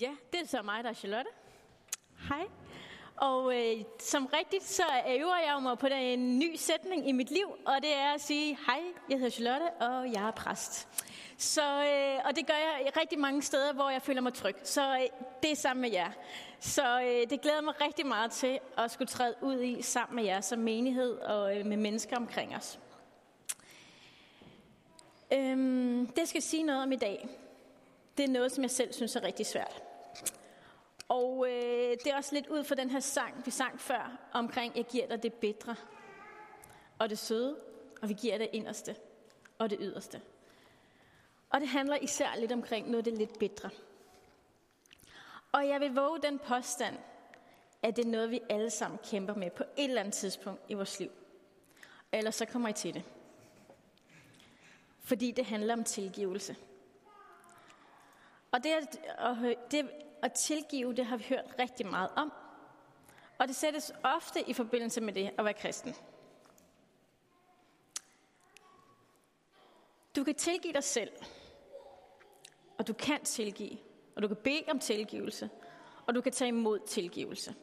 Ja, det er så mig, der er Charlotte. Hej. Og øh, som rigtigt, så øver jeg mig på en ny sætning i mit liv, og det er at sige, hej, jeg hedder Charlotte, og jeg er præst. Så, øh, og det gør jeg rigtig mange steder, hvor jeg føler mig tryg. Så øh, det er sammen med jer. Så øh, det glæder mig rigtig meget til at skulle træde ud i sammen med jer som menighed og øh, med mennesker omkring os. Øhm, det skal sige noget om i dag. Det er noget, som jeg selv synes er rigtig svært. Og øh, det er også lidt ud fra den her sang, vi sang før, omkring, jeg giver dig det bedre og det søde, og vi giver det inderste og det yderste. Og det handler især lidt omkring noget det lidt bedre. Og jeg vil våge den påstand, at det er noget, vi alle sammen kæmper med på et eller andet tidspunkt i vores liv. Ellers så kommer I til det. Fordi det handler om tilgivelse. Og det, at, øh, det at tilgive, det har vi hørt rigtig meget om. Og det sættes ofte i forbindelse med det at være kristen. Du kan tilgive dig selv, og du kan tilgive, og du kan bede om tilgivelse, og du kan tage imod tilgivelse.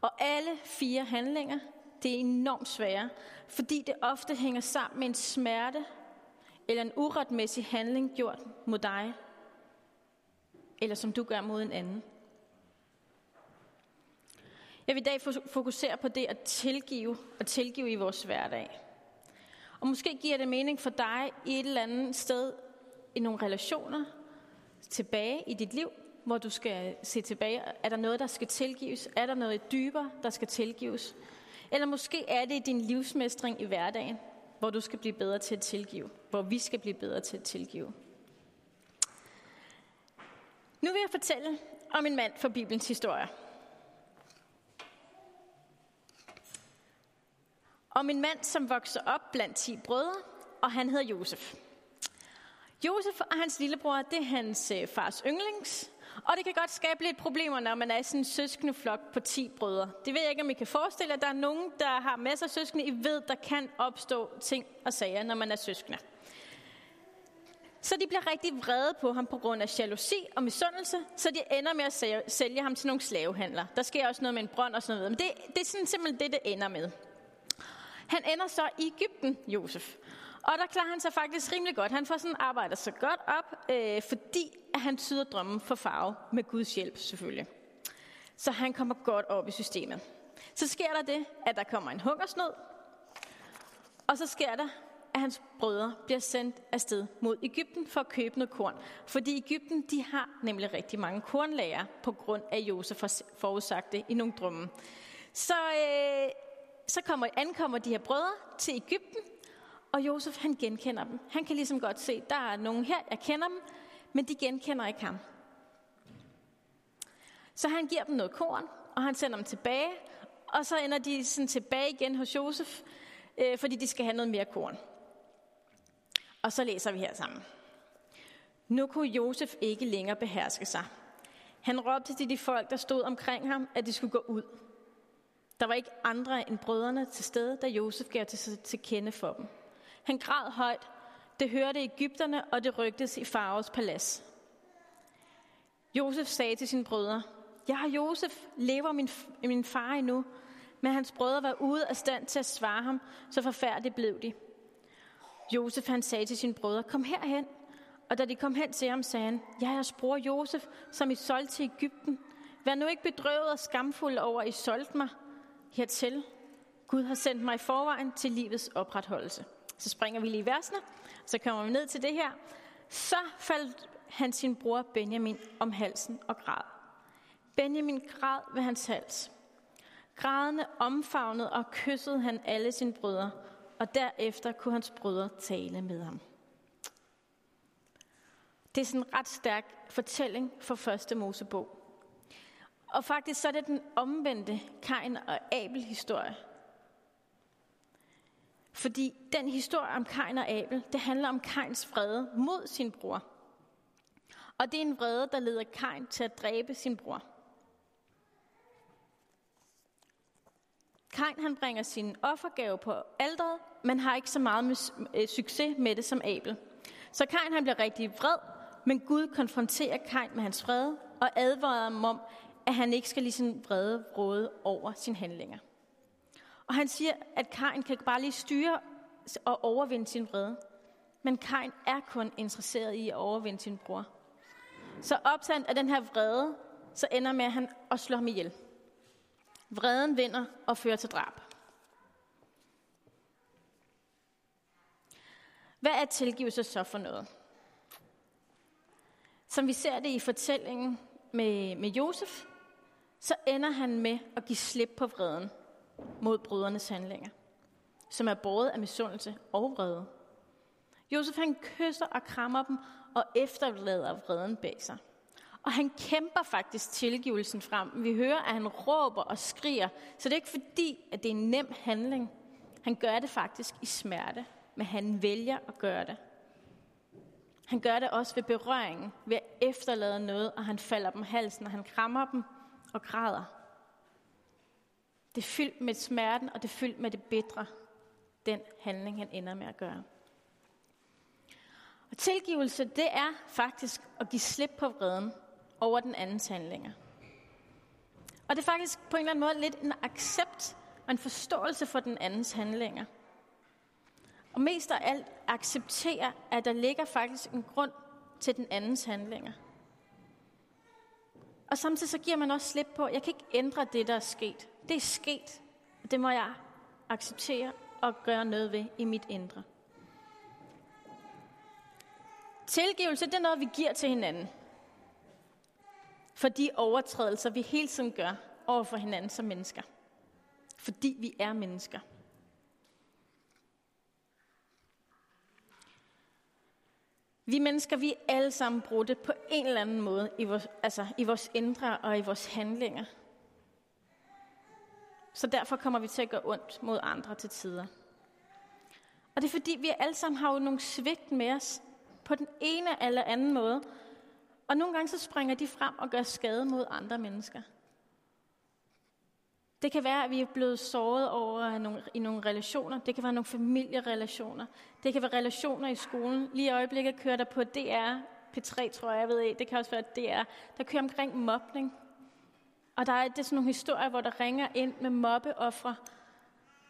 Og alle fire handlinger, det er enormt svære, fordi det ofte hænger sammen med en smerte eller en uretmæssig handling gjort mod dig, eller som du gør mod en anden. Jeg vil i dag fokusere på det at tilgive og tilgive i vores hverdag. Og måske giver det mening for dig i et eller andet sted i nogle relationer tilbage i dit liv, hvor du skal se tilbage. Er der noget, der skal tilgives? Er der noget dybere, der skal tilgives? Eller måske er det i din livsmestring i hverdagen, hvor du skal blive bedre til at tilgive. Hvor vi skal blive bedre til at tilgive. Nu vil jeg fortælle om en mand fra Bibelens historie. Om en mand, som vokser op blandt ti brødre, og han hedder Josef. Josef og hans lillebror, det er hans øh, fars yndlings, og det kan godt skabe lidt problemer, når man er i sådan en søskende flok på 10 brødre. Det ved jeg ikke, om I kan forestille jer. Der er nogen, der har masser af søskende. I ved, der kan opstå ting og sager, når man er søskende. Så de bliver rigtig vrede på ham på grund af jalousi og misundelse, så de ender med at sælge ham til nogle slavehandlere. Der sker også noget med en brønd og sådan noget, men det, det er sådan simpelthen det, det ender med. Han ender så i Ægypten, Josef. Og der klarer han sig faktisk rimelig godt. Han får sådan arbejder så godt op, øh, fordi at han tyder drømmen for farve med Guds hjælp selvfølgelig. Så han kommer godt op i systemet. Så sker der det, at der kommer en hungersnød, og så sker der, at hans brødre bliver sendt afsted mod Ægypten for at købe noget korn. Fordi Ægypten, de har nemlig rigtig mange kornlager på grund af Josef forudsagte i nogle drømme. Så, øh, så kommer, ankommer de her brødre til Ægypten, og Josef han genkender dem. Han kan ligesom godt se, der er nogen her, jeg kender dem, men de genkender ikke ham. Så han giver dem noget korn, og han sender dem tilbage, og så ender de sådan tilbage igen hos Josef, øh, fordi de skal have noget mere korn. Og så læser vi her sammen. Nu kunne Josef ikke længere beherske sig. Han råbte til de folk, der stod omkring ham, at de skulle gå ud. Der var ikke andre end brødrene til stede, da Josef gav til, til kende for dem. Han græd højt. Det hørte Ægypterne, og det rygtes i faraos palads. Josef sagde til sine brødre, Jeg har Josef, lever min, min far endnu? Men hans brødre var ude af stand til at svare ham, så forfærdeligt blev de. Josef han sagde til sine brødre, kom herhen. Og da de kom hen til ham, sagde han, jeg er jeres bror Josef, som I solgte til Ægypten. Vær nu ikke bedrøvet og skamfuld over, at I solgte mig hertil. Gud har sendt mig i forvejen til livets opretholdelse. Så springer vi lige i versene, så kommer vi ned til det her. Så faldt han sin bror Benjamin om halsen og græd. Benjamin græd ved hans hals. Grædende omfavnede og kyssede han alle sine brødre, og derefter kunne hans brødre tale med ham. Det er sådan en ret stærk fortælling for første Mosebog. Og faktisk så er det den omvendte Kain og Abel historie. Fordi den historie om Kain og Abel, det handler om Kains vrede mod sin bror. Og det er en vrede, der leder Kain til at dræbe sin bror. Kain han bringer sin offergave på alderet, men har ikke så meget med, øh, succes med det som Abel. Så Kain han bliver rigtig vred Men Gud konfronterer Kain med hans vrede og advarer ham om, at han ikke skal lige sin vrede råde over sine handlinger. Og han siger, at Kain kan bare lige styre og overvinde sin vrede. Men Kain er kun interesseret i at overvinde sin bror. Så opsandt af den her vrede, så ender med, at han at slå ham ihjel. Vreden vinder og fører til drab. Hvad er tilgivelse så for noget? Som vi ser det i fortællingen med, med Josef, så ender han med at give slip på vreden mod brødrenes handlinger, som er båret af misundelse og vrede. Josef han kysser og krammer dem og efterlader vreden bag sig. Og han kæmper faktisk tilgivelsen frem. Vi hører, at han råber og skriger. Så det er ikke fordi, at det er en nem handling. Han gør det faktisk i smerte, men han vælger at gøre det. Han gør det også ved berøringen, ved at efterlade noget, og han falder dem halsen, og han krammer dem og græder. Det er fyldt med smerten, og det er fyldt med det bedre, den handling, han ender med at gøre. Og tilgivelse, det er faktisk at give slip på vreden over den andens handlinger. Og det er faktisk på en eller anden måde lidt en accept og en forståelse for den andens handlinger. Og mest af alt acceptere, at der ligger faktisk en grund til den andens handlinger. Og samtidig så giver man også slip på, at jeg kan ikke ændre det, der er sket. Det er sket, og det må jeg acceptere og gøre noget ved i mit indre. Tilgivelse, det er noget, vi giver til hinanden. For de overtrædelser, vi hele tiden gør over for hinanden som mennesker. Fordi vi er mennesker. Vi mennesker, vi er alle sammen brudte på en eller anden måde i vores, altså i vores indre og i vores handlinger. Så derfor kommer vi til at gøre ondt mod andre til tider. Og det er fordi, vi alle sammen har jo nogle svigt med os på den ene eller anden måde. Og nogle gange så springer de frem og gør skade mod andre mennesker. Det kan være, at vi er blevet såret over nogle, i nogle relationer. Det kan være nogle familierelationer. Det kan være relationer i skolen. Lige i øjeblikket kører der på DR, P3 tror jeg, jeg ved ikke. Det kan også være DR. Der kører omkring mobning. Og der er, det er sådan nogle historier, hvor der ringer ind med mobbeoffre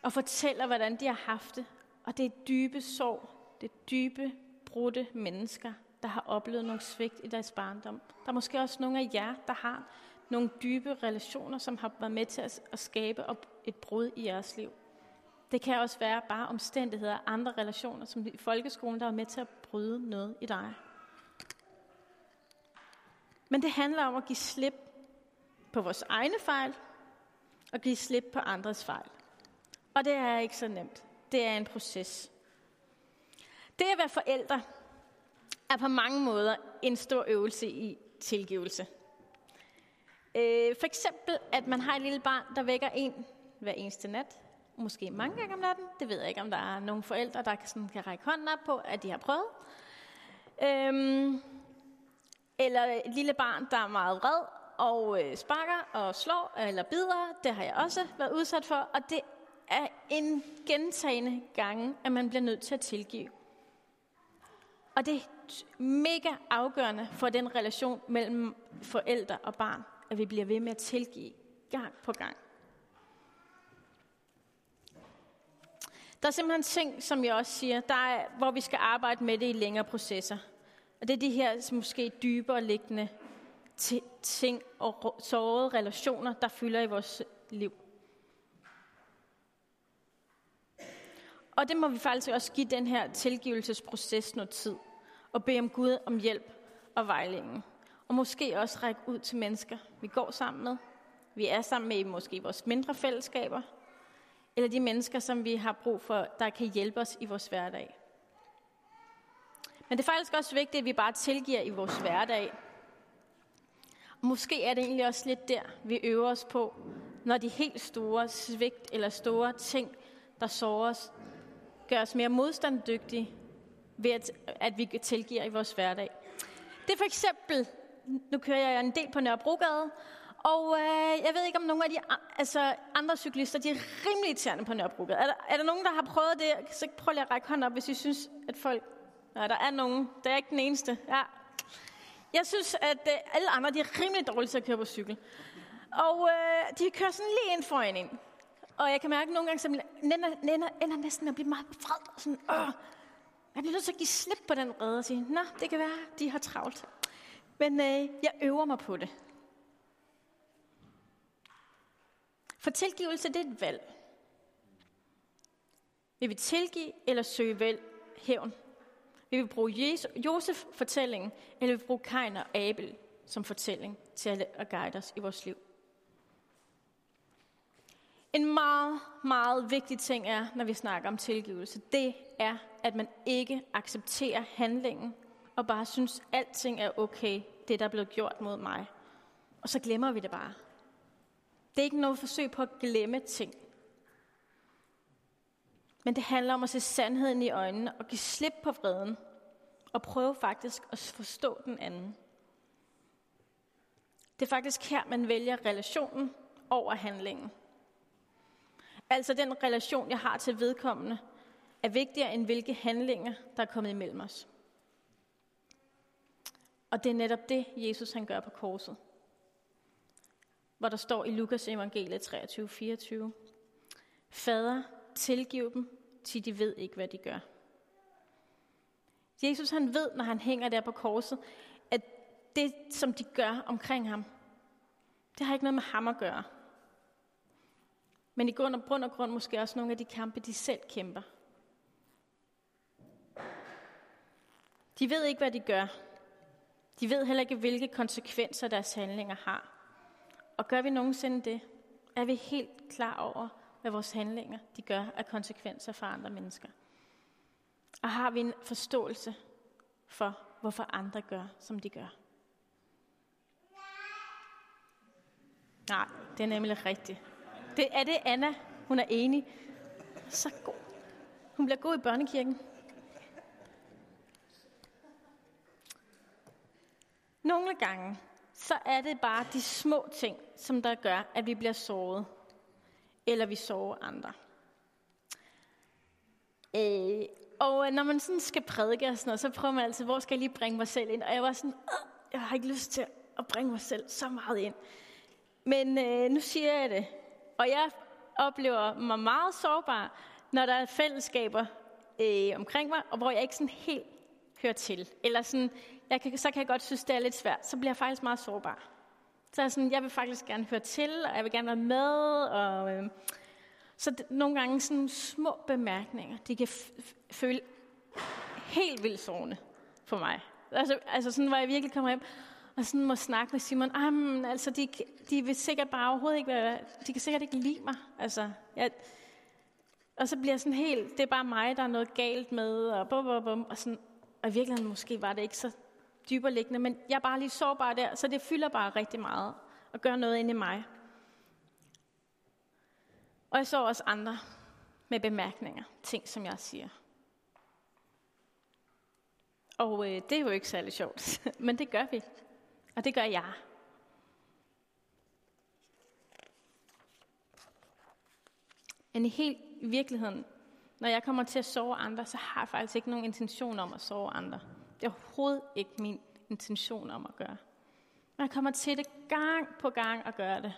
og fortæller, hvordan de har haft det. Og det er dybe sorg. Det er dybe, brudte mennesker, der har oplevet nogle svigt i deres barndom. Der er måske også nogle af jer, der har nogle dybe relationer, som har været med til at, skabe et brud i jeres liv. Det kan også være bare omstændigheder, andre relationer, som i folkeskolen, der er med til at bryde noget i dig. Men det handler om at give slip på vores egne fejl, og give slip på andres fejl. Og det er ikke så nemt. Det er en proces. Det at være forældre er på mange måder en stor øvelse i tilgivelse. Øh, for eksempel, at man har et lille barn, der vækker en hver eneste nat. Måske mange gange om natten. Det ved jeg ikke, om der er nogle forældre, der sådan kan række hånden op på, at de har prøvet. Øhm, eller et lille barn, der er meget vred og øh, sparker og slår eller bider. Det har jeg også været udsat for. Og det er en gentagende gange, at man bliver nødt til at tilgive. Og det mega afgørende for den relation mellem forældre og barn at vi bliver ved med at tilgive gang på gang. Der er simpelthen ting, som jeg også siger, der er, hvor vi skal arbejde med det i længere processer. Og det er de her måske dybere liggende ting og sårede relationer, der fylder i vores liv. Og det må vi faktisk også give den her tilgivelsesproces noget tid. Og bede om Gud om hjælp og vejledning. Og måske også række ud til mennesker, vi går sammen med. Vi er sammen med i måske vores mindre fællesskaber. Eller de mennesker, som vi har brug for, der kan hjælpe os i vores hverdag. Men det er faktisk også vigtigt, at vi bare tilgiver i vores hverdag. Og måske er det egentlig også lidt der, vi øver os på, når de helt store svigt eller store ting, der sårer os, gør os mere modstanddygtige ved, at, at vi tilgiver i vores hverdag. Det er for eksempel nu kører jeg en del på Nørrebrogade, og øh, jeg ved ikke, om nogle af de altså, andre cyklister, de er rimelig irriterende på Nørrebrogade. Er der, er der nogen, der har prøvet det? Så prøv lige at række hånden op, hvis I synes, at folk... Nej, der er nogen. Det er ikke den eneste. Ja. Jeg synes, at øh, alle andre de er rimelig dårlige til at køre på cykel. Og øh, de kører sådan lige ind foran en. Og jeg kan mærke at nogle gange, at ender, ender, ender næsten med at blive meget vred. Og sådan, Åh, jeg bliver nødt til at give slip på den redde og sige, nå, det kan være, de har travlt. Men øh, jeg øver mig på det. For tilgivelse, det er et valg. Vil vi tilgive eller søge vel hævn? Vil vi bruge Josef-fortællingen, eller vil vi bruge Kain og Abel som fortælling til at guide os i vores liv? En meget, meget vigtig ting er, når vi snakker om tilgivelse, det er, at man ikke accepterer handlingen, og bare synes, at alting er okay, det der er blevet gjort mod mig. Og så glemmer vi det bare. Det er ikke noget forsøg på at glemme ting. Men det handler om at se sandheden i øjnene og give slip på vreden. Og prøve faktisk at forstå den anden. Det er faktisk her, man vælger relationen over handlingen. Altså den relation, jeg har til vedkommende, er vigtigere end hvilke handlinger, der er kommet imellem os. Og det er netop det, Jesus han gør på korset. Hvor der står i Lukas evangelie 23-24. Fader, tilgiv dem, til de ved ikke, hvad de gør. Jesus han ved, når han hænger der på korset, at det, som de gør omkring ham, det har ikke noget med ham at gøre. Men i grund og, grund og grund måske også nogle af de kampe, de selv kæmper. De ved ikke, hvad de gør. De ved heller ikke, hvilke konsekvenser deres handlinger har. Og gør vi nogensinde det, er vi helt klar over, hvad vores handlinger de gør af konsekvenser for andre mennesker. Og har vi en forståelse for, hvorfor andre gør, som de gør. Nej, det er nemlig rigtigt. Det er det Anna. Hun er enig. Så god. Hun bliver god i børnekirken. Nogle gange, så er det bare de små ting, som der gør, at vi bliver såret. Eller vi sover andre. Øh, og øh, når man sådan skal prædike og sådan noget, så prøver man altid, hvor skal jeg lige bringe mig selv ind? Og jeg var sådan, jeg har ikke lyst til at bringe mig selv så meget ind. Men øh, nu siger jeg det. Og jeg oplever mig meget sårbar, når der er fællesskaber øh, omkring mig, og hvor jeg ikke sådan helt hører til. Eller sådan, jeg kan, så kan jeg godt synes, det er lidt svært. Så bliver jeg faktisk meget sårbar. Så jeg, sådan, jeg vil faktisk gerne høre til, og jeg vil gerne være med. Og, øh, så det, nogle gange sådan små bemærkninger, de kan føle helt vildt sårende for mig. Altså, altså sådan, hvor jeg virkelig kommer hjem, og sådan må snakke med Simon. Jamen, altså, de, de vil sikkert bare overhovedet ikke være, de kan sikkert ikke lide mig. Altså, jeg, og så bliver jeg sådan helt, det er bare mig, der er noget galt med, og bum, bum, bum, og sådan, og i virkeligheden måske var det ikke så dybere liggende, men jeg er bare lige sårbar der, så det fylder bare rigtig meget, og gør noget ind i mig. Og jeg så også andre med bemærkninger, ting som jeg siger. Og øh, det er jo ikke særlig sjovt, men det gør vi. Og det gør jeg. Men i helt i virkeligheden, når jeg kommer til at sove andre, så har jeg faktisk ikke nogen intention om at sove andre. Det er overhovedet ikke min intention om at gøre. Men jeg kommer til det gang på gang at gøre det.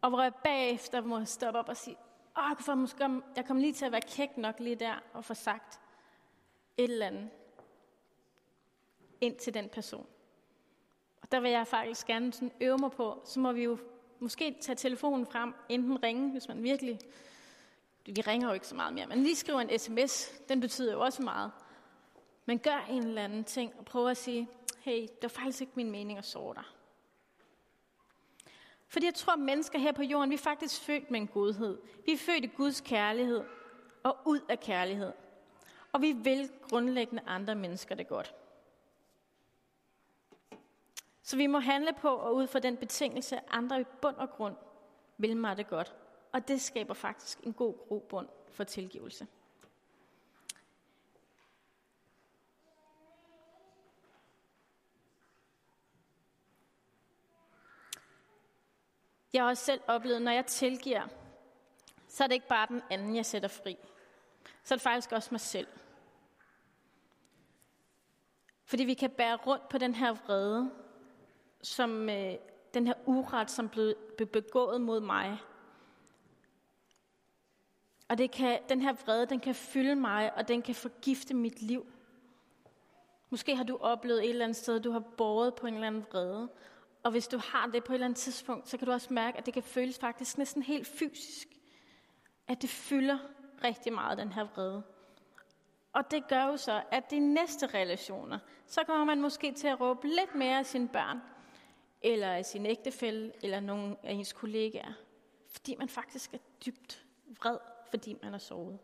Og hvor jeg bagefter må stoppe op og sige, åh, jeg, kommer, måske, jeg kommer lige til at være kæk nok lige der og få sagt et eller andet ind til den person. Og der vil jeg faktisk gerne sådan øve mig på, så må vi jo måske tage telefonen frem, enten ringe, hvis man virkelig... Vi ringer jo ikke så meget mere, men lige skriver en sms, den betyder jo også meget. Men gør en eller anden ting, og prøv at sige, hey, det var faktisk ikke min mening at såre dig. Fordi jeg tror, at mennesker her på jorden, vi er faktisk født med en godhed. Vi er født i Guds kærlighed og ud af kærlighed. Og vi vil grundlæggende andre mennesker det godt. Så vi må handle på og ud fra den betingelse, andre i bund og grund vil mig det godt. Og det skaber faktisk en god grobund for tilgivelse. Jeg har også selv oplevet, når jeg tilgiver, så er det ikke bare den anden, jeg sætter fri. Så er det faktisk også mig selv. Fordi vi kan bære rundt på den her vrede, som øh, den her uret, som blev, blev begået mod mig. Og det kan, den her vrede, den kan fylde mig, og den kan forgifte mit liv. Måske har du oplevet et eller andet sted, du har båret på en eller anden vrede. Og hvis du har det på et eller andet tidspunkt, så kan du også mærke, at det kan føles faktisk næsten helt fysisk. At det fylder rigtig meget, den her vrede. Og det gør jo så, at de næste relationer, så kommer man måske til at råbe lidt mere af sine børn, eller af sin ægtefælle, eller nogen af ens kollegaer. Fordi man faktisk er dybt vred, fordi man er sovet.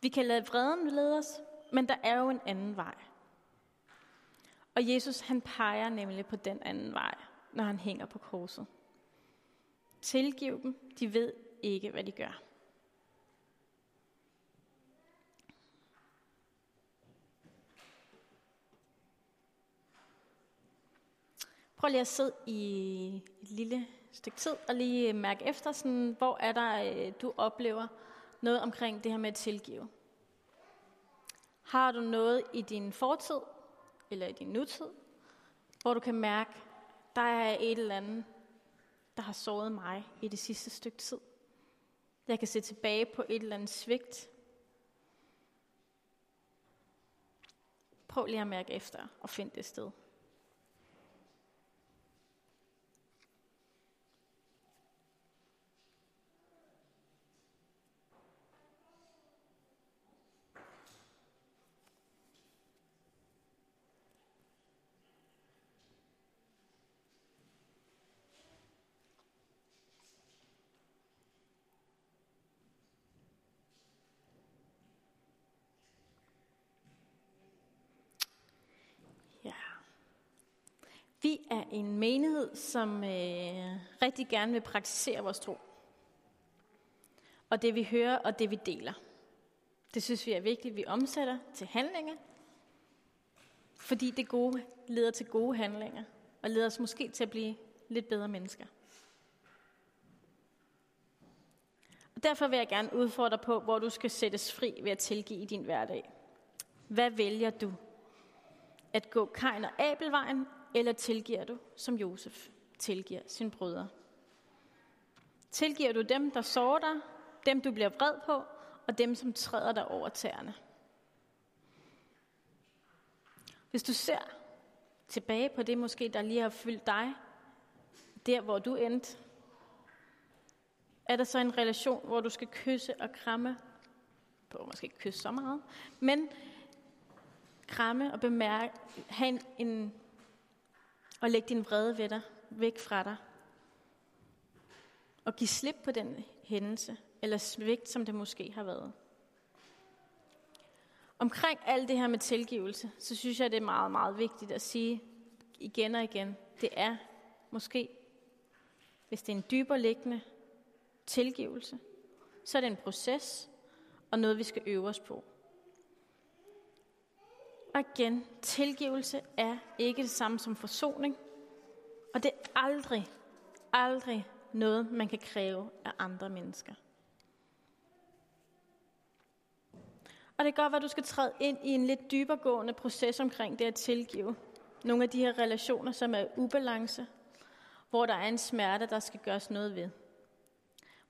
Vi kan lade vreden lede os, men der er jo en anden vej. Og Jesus han peger nemlig på den anden vej, når han hænger på korset. Tilgiv dem, de ved ikke, hvad de gør. Prøv lige at sidde i et lille stykke tid og lige mærke efter, sådan, hvor er der, øh, du oplever noget omkring det her med at tilgive. Har du noget i din fortid, eller i din nutid, hvor du kan mærke, der er et eller andet, der har såret mig i det sidste stykke tid. Jeg kan se tilbage på et eller andet svigt. Prøv lige at mærke efter og find det sted. Vi er en menighed, som øh, rigtig gerne vil praktisere vores tro. Og det vi hører og det vi deler. Det synes vi er vigtigt, vi omsætter til handlinger. Fordi det gode leder til gode handlinger. Og leder os måske til at blive lidt bedre mennesker. Og derfor vil jeg gerne udfordre på, hvor du skal sættes fri ved at tilgive i din hverdag. Hvad vælger du? At gå Kain og Abelvejen, eller tilgiver du, som Josef tilgiver sin brødre? Tilgiver du dem, der sårer dig, dem du bliver vred på, og dem, som træder dig over tæerne? Hvis du ser tilbage på det måske, der lige har fyldt dig, der hvor du endte, er der så en relation, hvor du skal kysse og kramme, på måske ikke kysse så meget, men kramme og bemærke, have en, en og læg din vrede ved dig, væk fra dig. Og giv slip på den hændelse, eller svigt, som det måske har været. Omkring alt det her med tilgivelse, så synes jeg, det er meget, meget vigtigt at sige igen og igen. Det er måske, hvis det er en dybere liggende tilgivelse, så er det en proces og noget, vi skal øve os på. Og igen, tilgivelse er ikke det samme som forsoning. Og det er aldrig, aldrig noget, man kan kræve af andre mennesker. Og det kan godt være, at du skal træde ind i en lidt dybergående proces omkring det at tilgive. Nogle af de her relationer, som er ubalance, hvor der er en smerte, der skal gøres noget ved.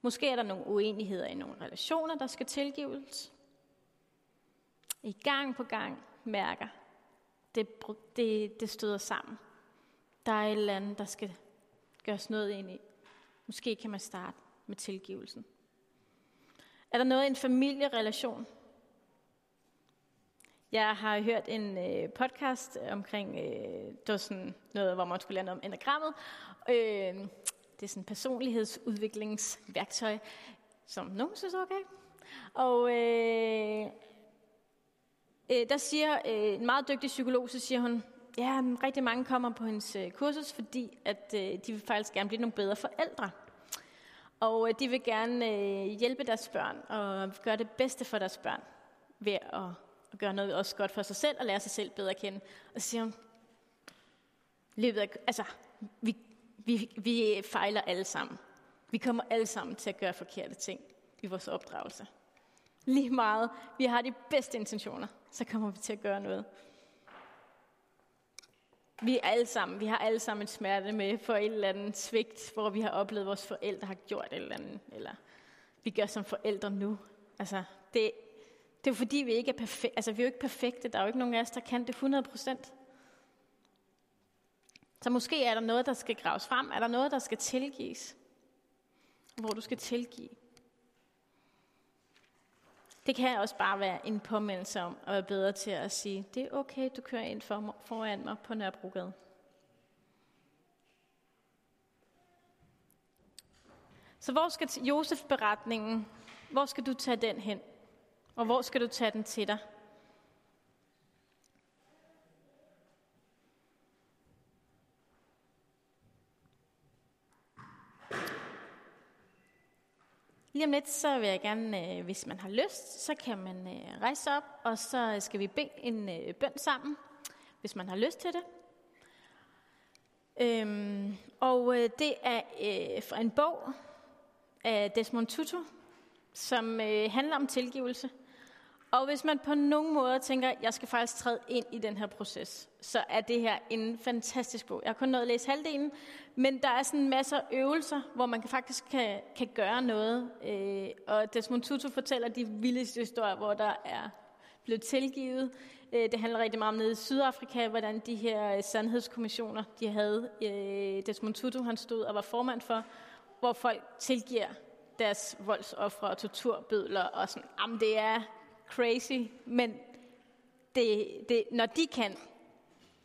Måske er der nogle uenigheder i nogle relationer, der skal tilgives. I gang på gang mærker, det, det, det støder sammen. Der er et eller andet, der skal gøres noget ind i. Måske kan man starte med tilgivelsen. Er der noget i en familierelation? Jeg har hørt en øh, podcast omkring, øh, det var sådan noget, hvor man skulle lære noget om enagrammet. Øh, det er sådan personlighedsudviklingsværktøj, som nogen synes er okay. Og øh, øh, der siger øh, en meget dygtig psykolog, så siger hun, ja, rigtig mange kommer på hendes øh, kursus, fordi at øh, de vil faktisk gerne blive nogle bedre forældre. Og øh, de vil gerne øh, hjælpe deres børn og gøre det bedste for deres børn ved at, at gøre noget også godt for sig selv og lære sig selv bedre at kende. Og så siger hun, løbet af, altså, vi, vi, vi fejler alle sammen. Vi kommer alle sammen til at gøre forkerte ting i vores opdragelse. Lige meget. Vi har de bedste intentioner. Så kommer vi til at gøre noget. Vi er alle sammen, vi har alle sammen en smerte med for et eller andet svigt, hvor vi har oplevet, at vores forældre har gjort et eller andet, eller vi gør som forældre nu. Altså, det, det er fordi, vi ikke er perfekte. Altså, vi er jo ikke perfekte. Der er jo ikke nogen af os, der kan det 100 procent. Så måske er der noget, der skal graves frem. Er der noget, der skal tilgives? Hvor du skal tilgive. Det kan også bare være en påmindelse om at være bedre til at sige, det er okay, du kører ind for, foran mig på Nørrebrogade. Så hvor skal Josef-beretningen, hvor skal du tage den hen? Og hvor skal du tage den til dig? Lige om lidt, så vil jeg gerne, øh, hvis man har lyst, så kan man øh, rejse op, og så øh, skal vi bede en øh, bøn sammen, hvis man har lyst til det. Øhm, og øh, det er øh, fra en bog af Desmond Tutu, som øh, handler om tilgivelse. Og hvis man på nogen måde tænker, at jeg skal faktisk træde ind i den her proces, så er det her en fantastisk bog. Jeg har kun nået at læse halvdelen, men der er sådan en masse øvelser, hvor man faktisk kan, kan gøre noget. Øh, og Desmond Tutu fortæller de vildeste historier, hvor der er blevet tilgivet. Øh, det handler rigtig meget om nede i Sydafrika, hvordan de her øh, sandhedskommissioner, de havde. Øh, Desmond Tutu, han stod og var formand for, hvor folk tilgiver deres voldsoffre og torturbødler, og sådan, jamen det er crazy, men det, det, når de kan,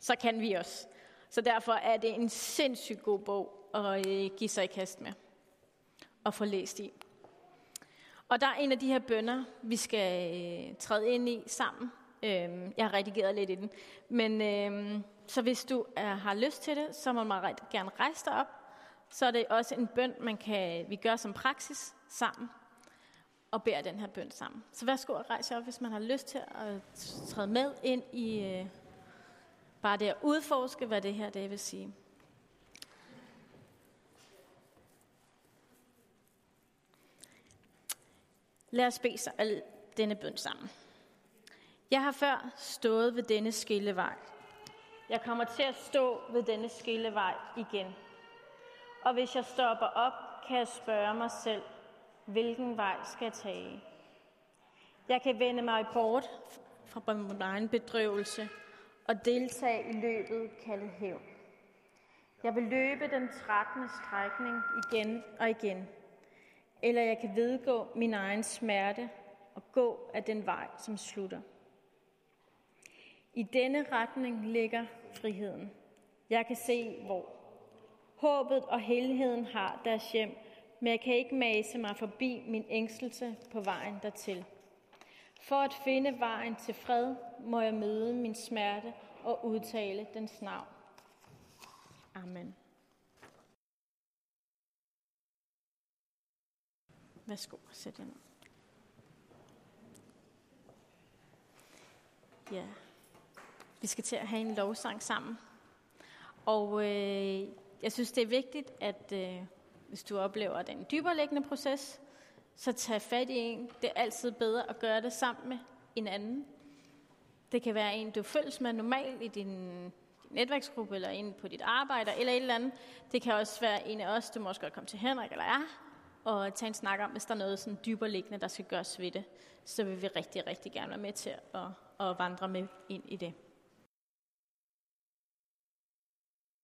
så kan vi også. Så derfor er det en sindssygt god bog at øh, give sig i kast med og få læst i. Og der er en af de her bønder, vi skal øh, træde ind i sammen. Øhm, jeg har redigeret lidt i den. Men øhm, så hvis du er, har lyst til det, så må man rigtig gerne rejse dig op. Så er det også en bøn, man kan, vi gør som praksis sammen og beder den her bøn sammen. Så værsgo at rejse op, hvis man har lyst til at træde med ind i øh, bare det at udforske, hvad det her det vil sige. Lad os bede sig al denne bøn sammen. Jeg har før stået ved denne skillevej. Jeg kommer til at stå ved denne skillevej igen. Og hvis jeg stopper op, kan jeg spørge mig selv, hvilken vej skal jeg tage? Jeg kan vende mig bort fra min egen bedrøvelse og deltage i løbet kaldet hævn. Jeg vil løbe den 13. strækning igen og igen. Eller jeg kan vedgå min egen smerte og gå af den vej, som slutter. I denne retning ligger friheden. Jeg kan se, hvor. Håbet og helheden har deres hjem men jeg kan ikke mase mig forbi min ængstelse på vejen dertil. For at finde vejen til fred, må jeg møde min smerte og udtale dens navn. Amen. Værsgo, sæt jer ned. Ja, vi skal til at have en lovsang sammen. Og øh, jeg synes, det er vigtigt, at øh, hvis du oplever den dyberliggende proces, så tag fat i en. Det er altid bedre at gøre det sammen med en anden. Det kan være en, du følges med normalt i din, din netværksgruppe, eller en på dit arbejde, eller et eller andet. Det kan også være en af os, du måske godt komme til Henrik eller jeg, og tage en snak om, hvis der er noget sådan dyberliggende, der skal gøres ved det. Så vil vi rigtig, rigtig gerne være med til at, at vandre med ind i det.